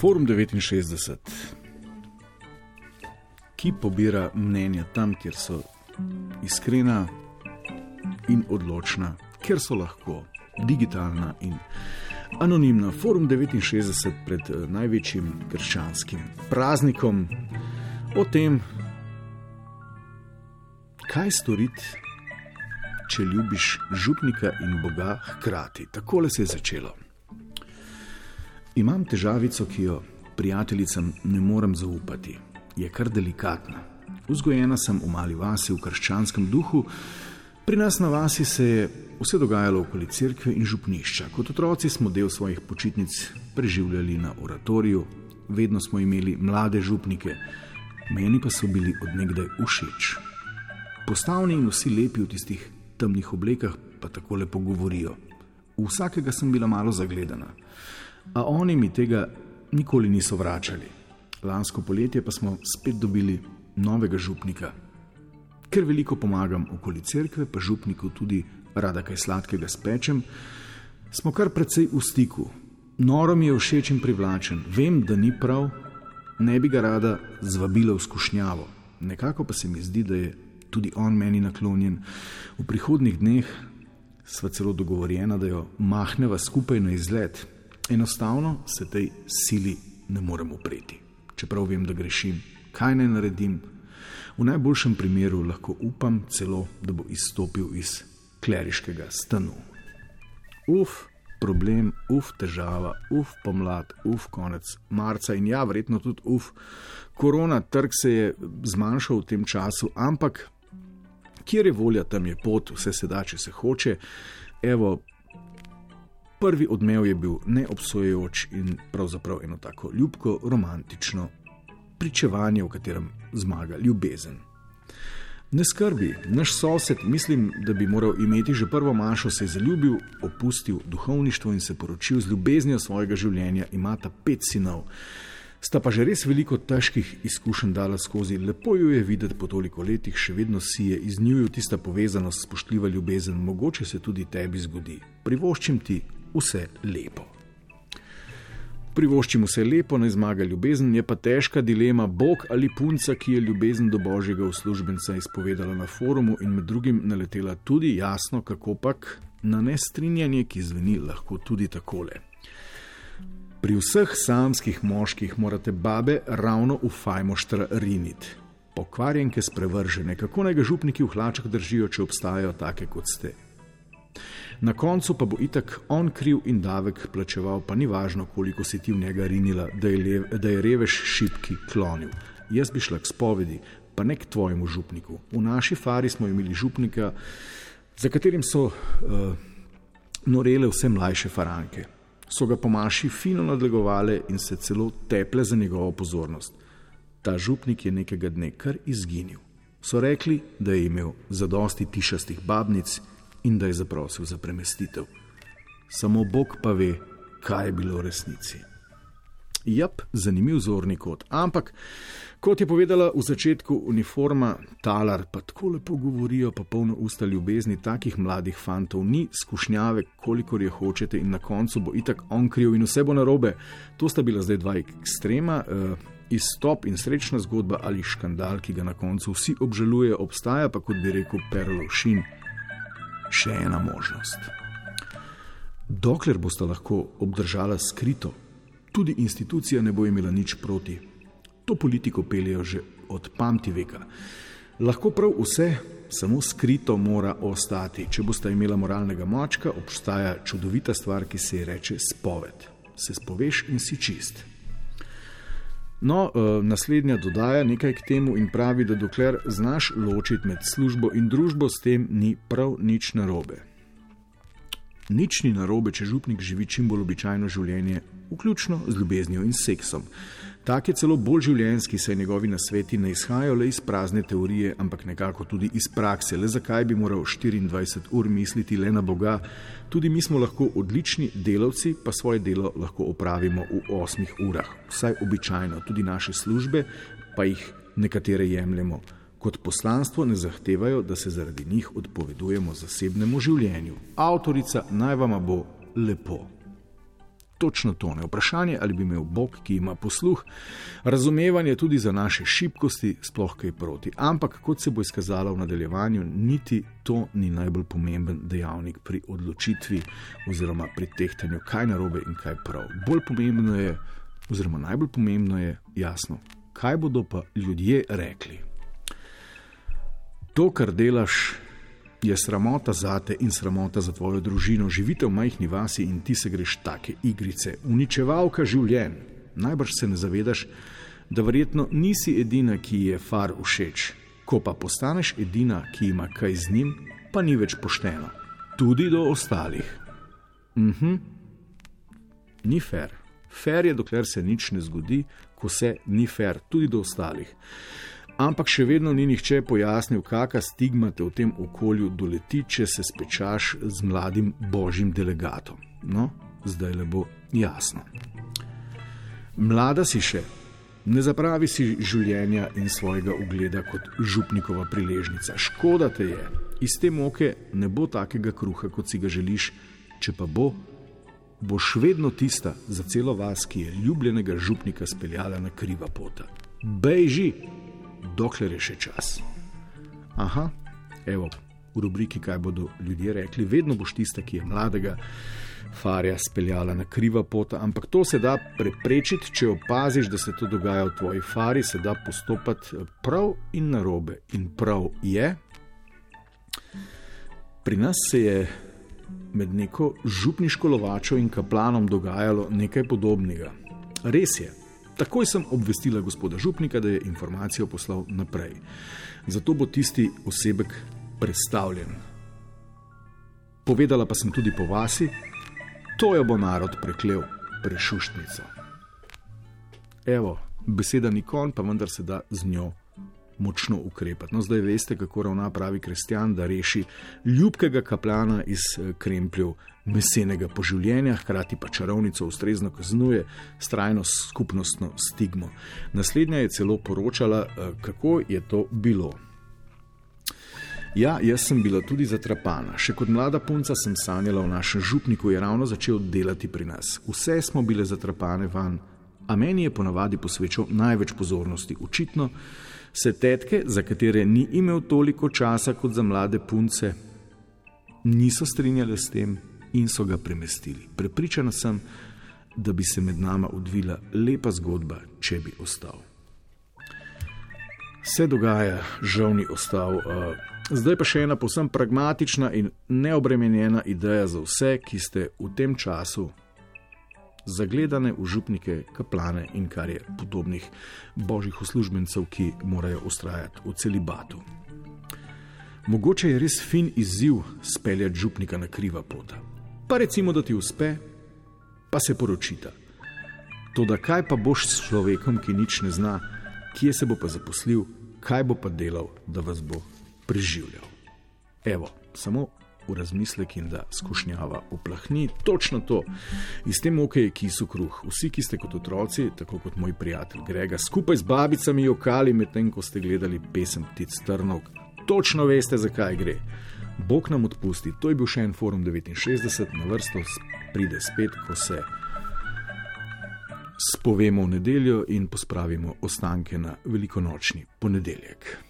Forum 69, ki pobira mnenja tam, kjer so iskrena in odločna, kjer so lahko digitalna in anonimna. Forum 69 pred eh, največjim krščanskim praznikom o tem, kaj storiti. Če ljubiš župnika in Boga hkrati, tako se je začelo. Imam težavico, ki jo prijateljicam ne morem zaupati, je kar delikatna. Vzgojena sem v mali vasi v krščanskem duhu, pri nas na vasi se je vse dogajalo okoli cerkve in župnišča. Kot otroci smo del svojih počitnic preživljali na oratoriju, vedno smo imeli mlade župnike, meni pa so bili odnegdaj všeč. Postavni in vsi lepi v tistih temnih oblekah pa tako lepo govorijo. V vsakega sem bila malo zagledana, a oni mi tega nikoli niso vračali. Lansko poletje pa smo spet dobili novega župnika. Ker veliko pomagam okoli cerkve, pa župniku tudi rada kaj sladkega spečem, smo kar precej v stiku. Noro mi je všeč in privlačen, vem, da ni prav, ne bi ga rada zvabila v skušnjavo. Nekako pa se mi zdi, da je tudi on meni naklonjen. V prihodnih dneh sva celo dogovorjena, da jo mahneva skupaj na izlet. Enostavno se tej sili ne morem upreti. Čeprav vem, da grešim, kaj naj naredim. V najboljšem primeru lahko upam celo, da bo izstopil iz kleriškega stanu. Uf, problem, uf, težava, uf, pomlad, uf, konec marca in ja, verjetno tudi uf, korona, trg se je zmanjšal v tem času, ampak kjer je volja, tam je pot, vse se da, če se hoče. Evo, prvi odmev je bil neobsojujoč in pravzaprav eno tako ljubko, romantično pričevanje, v katerem zmaga ljubezen. Ne skrbi, naš sosed, mislim, da bi moral imeti že prvo mašo, se je zaljubil, opustil duhovništvo in se poročil z ljubeznijo svojega življenja, imata pet sinov. Sta pa že res veliko težkih izkušenj dala skozi, lepo jo je videti po toliko letih, še vedno si je iz njuju tista povezanost, spoštljiva ljubezen, mogoče se tudi tebi zgodi. Privoščim ti vse lepo privoščimo vse lepo, naj zmaga ljubezen, je pa težka dilema, Bog ali punca, ki je ljubezen do božjega uslužbenca izpovedala na forumu in med drugim naletela tudi jasno, kako pač na nestrinjanje, ki zveni lahko tudi takole. Pri vseh samskih moških morate babe ravno v fajmoštra riniti. Pokvarjenke sprevržene, kako naj ga župniki v hlačah držijo, če obstajajo take kot ste. Na koncu pa bo itak on kriv in davek plačeval, pa ni važno, koliko si ti v njega rinila, da je, lev, da je revež šipki klonil. Jaz bi šla k spovedi, pa ne k tvojemu župniku. V naši fari smo imeli župnika, za katerim so uh, norele vse mlajše faranke. So ga pomaši fino nadlegovale in se celo teple za njegovo pozornost. Ta župnik je nekega dne kar izginil. So rekli, da je imel zadosti tišastih babnic in da je zaprosil za premestitev. Samo Bog pa ve, kaj je bilo v resnici. Jap, zanimiv zorni kot. Ampak, kot je povedala v začetku uniforma Talar, pa tako lepo govorijo, pa polno usta ljubezni takih mladih fantov, ni skušnjave, kolikor je hočete, in na koncu bo itak on kriv in vse bo narobe. To sta bila zdaj dva ekstrema. Uh, Izstop in srečna zgodba ali škandal, ki ga na koncu vsi obžalujejo, obstaja pa, kot bi rekel, perlošin še ena možnost. Dokler boste lahko obdržala skrito, tudi institucija ne bo imela nič proti. To politiko peljejo že od pamti veka. Lahko prav vse, samo skrito mora ostati. Če boste imela moralnega močka, obstaja čudovita stvar, ki se ji reče spoved. Se spoveš in si čist. No, uh, naslednja dodaja nekaj k temu in pravi, da dokler znaš ločiti med službo in družbo, s tem ni prav nič narobe. Nič ni narobe, če župnik živi čim bolj običajno življenje, vključno z ljubeznijo in seksom. Tak je celo bolj življenski, saj njegovi nasveti ne izhajajo le iz prazne teorije, ampak nekako tudi iz prakse. Le zakaj bi moral 24 ur misliti le na Boga? Tudi mi smo lahko odlični delavci, pa svoje delo lahko opravimo v 8 urah. Vsaj običajno, tudi naše službe, pa jih nekatere jemljemo. Kot poslanstvo ne zahtevajo, da se zaradi njih odpovedujemo zasebnemu življenju. Avtorica naj vam bo lepo. točno to ne. Vprašanje, ali bi imel Bog, ki ima posluh, razumevanje tudi za naše šibkosti, sploh kaj proti. Ampak, kot se bo izkazalo v nadaljevanju, niti to ni najbolj pomemben dejavnik pri odločitvi oziroma pri tehtanju, kaj narobe in kaj prav. Bolj pomembno je, oziroma najbolj pomembno je, jasno, kaj bodo pa ljudje rekli. To, kar delaš, je sramota za te in sramota za tvojo družino. Živite v majhni vasi in ti se greš take igrice, uničevalka življenj. Najbrž se ne zavedaš, da verjetno nisi edina, ki je far všeč. Ko pa postaneš edina, ki ima kaj z njim, pa ni več pošteno. Tudi do ostalih. Mhm. Ni fair. Fair je, dokler se nič ne zgodi, ko se ni fair, tudi do ostalih ampak še vedno ni nihče pojasnil, kakšna stigma te v tem okolju doleti, če se spečaš z mladim božjim delegatom. No, zdaj le bo jasno. Mlada si še, ne zapravi si življenja in svojega ugleda kot župnikova priležnica. Škoda te je, iz te moke ne bo takega kruha, kot si ga želiš, če pa bo. Boš vedno tista za celo vas, ki je ljubljenega župnika speljala na kriva pota. Bejži! Dokler je še čas. Aha, evo, v rubriki, kaj bodo ljudje rekli, vedno boš tista, ki je mladega farja speljala na kriva pot, ampak to se da preprečiti, če opaziš, da se to dogaja v tvoji fari, se da postopati prav in narobe. In prav je. Pri nas se je med neko župniško lovačo in kaplanom dogajalo nekaj podobnega. Res je, Takoj sem obvestila gospoda Župnika, da je informacijo poslal naprej. Zato bo tisti osebek predstavljen. Povedala pa sem tudi po vasi, to jo bo narod preklel, prešuštnico. Evo, beseda ni kon, pa vendar se da z njo močno ukrepati. No, zdaj veste, kako ravna pravi kristjan, da reši ljubkega kaplana iz eh, krempljev mesenega poživljenja, hkrati pa čarovnico ustrezno kaznuje s trajno skupnostno stigmo. Naslednja je celo poročala, eh, kako je to bilo. Ja, jaz sem bila tudi zatrapana. Še kot mlada punca sem sanjala o našem župniku, ki je ravno začel delati pri nas. Vse smo bile zatrapane van, a meni je ponavadi posvečal največ pozornosti. Očitno se tetke, za katere ni imel toliko časa kot za mlade punce, niso strinjale s tem in so ga premestili. Prepričana sem, da bi se med nama odvila lepa zgodba, če bi ostal. Se dogaja, žal ni ostal. Zdaj pa še ena posebno pragmatična in neobremenjena ideja za vse, ki ste v tem času zagledane v župnike, kaplane in kar je podobnih božjih uslužbencev, ki morajo ustrajati v celibatu. Mogoče je res fin izziv speljati župnika na kriva pota. Pa recimo, da ti uspe, pa se poročita. Toda kaj pa boš s človekom, ki nič ne zna, kje se bo pa zaposlil, kaj bo pa delal, da vas bo preživljal? Evo, samo v razmislek in da skušnjava uplahni točno to. Iz te moke je kis v kruh. Vsi, ki ste kot otroci, tako kot moj prijatelj Grega, skupaj z babicami jokali, medtem ko ste gledali pesem Tic Trnov, točno veste, zakaj gre. Bog nam odpusti, to je bil še en forum 69, na vrsto pride spet, ko se spovemo v nedeljo in pospravimo ostanke na velikonočni ponedeljek.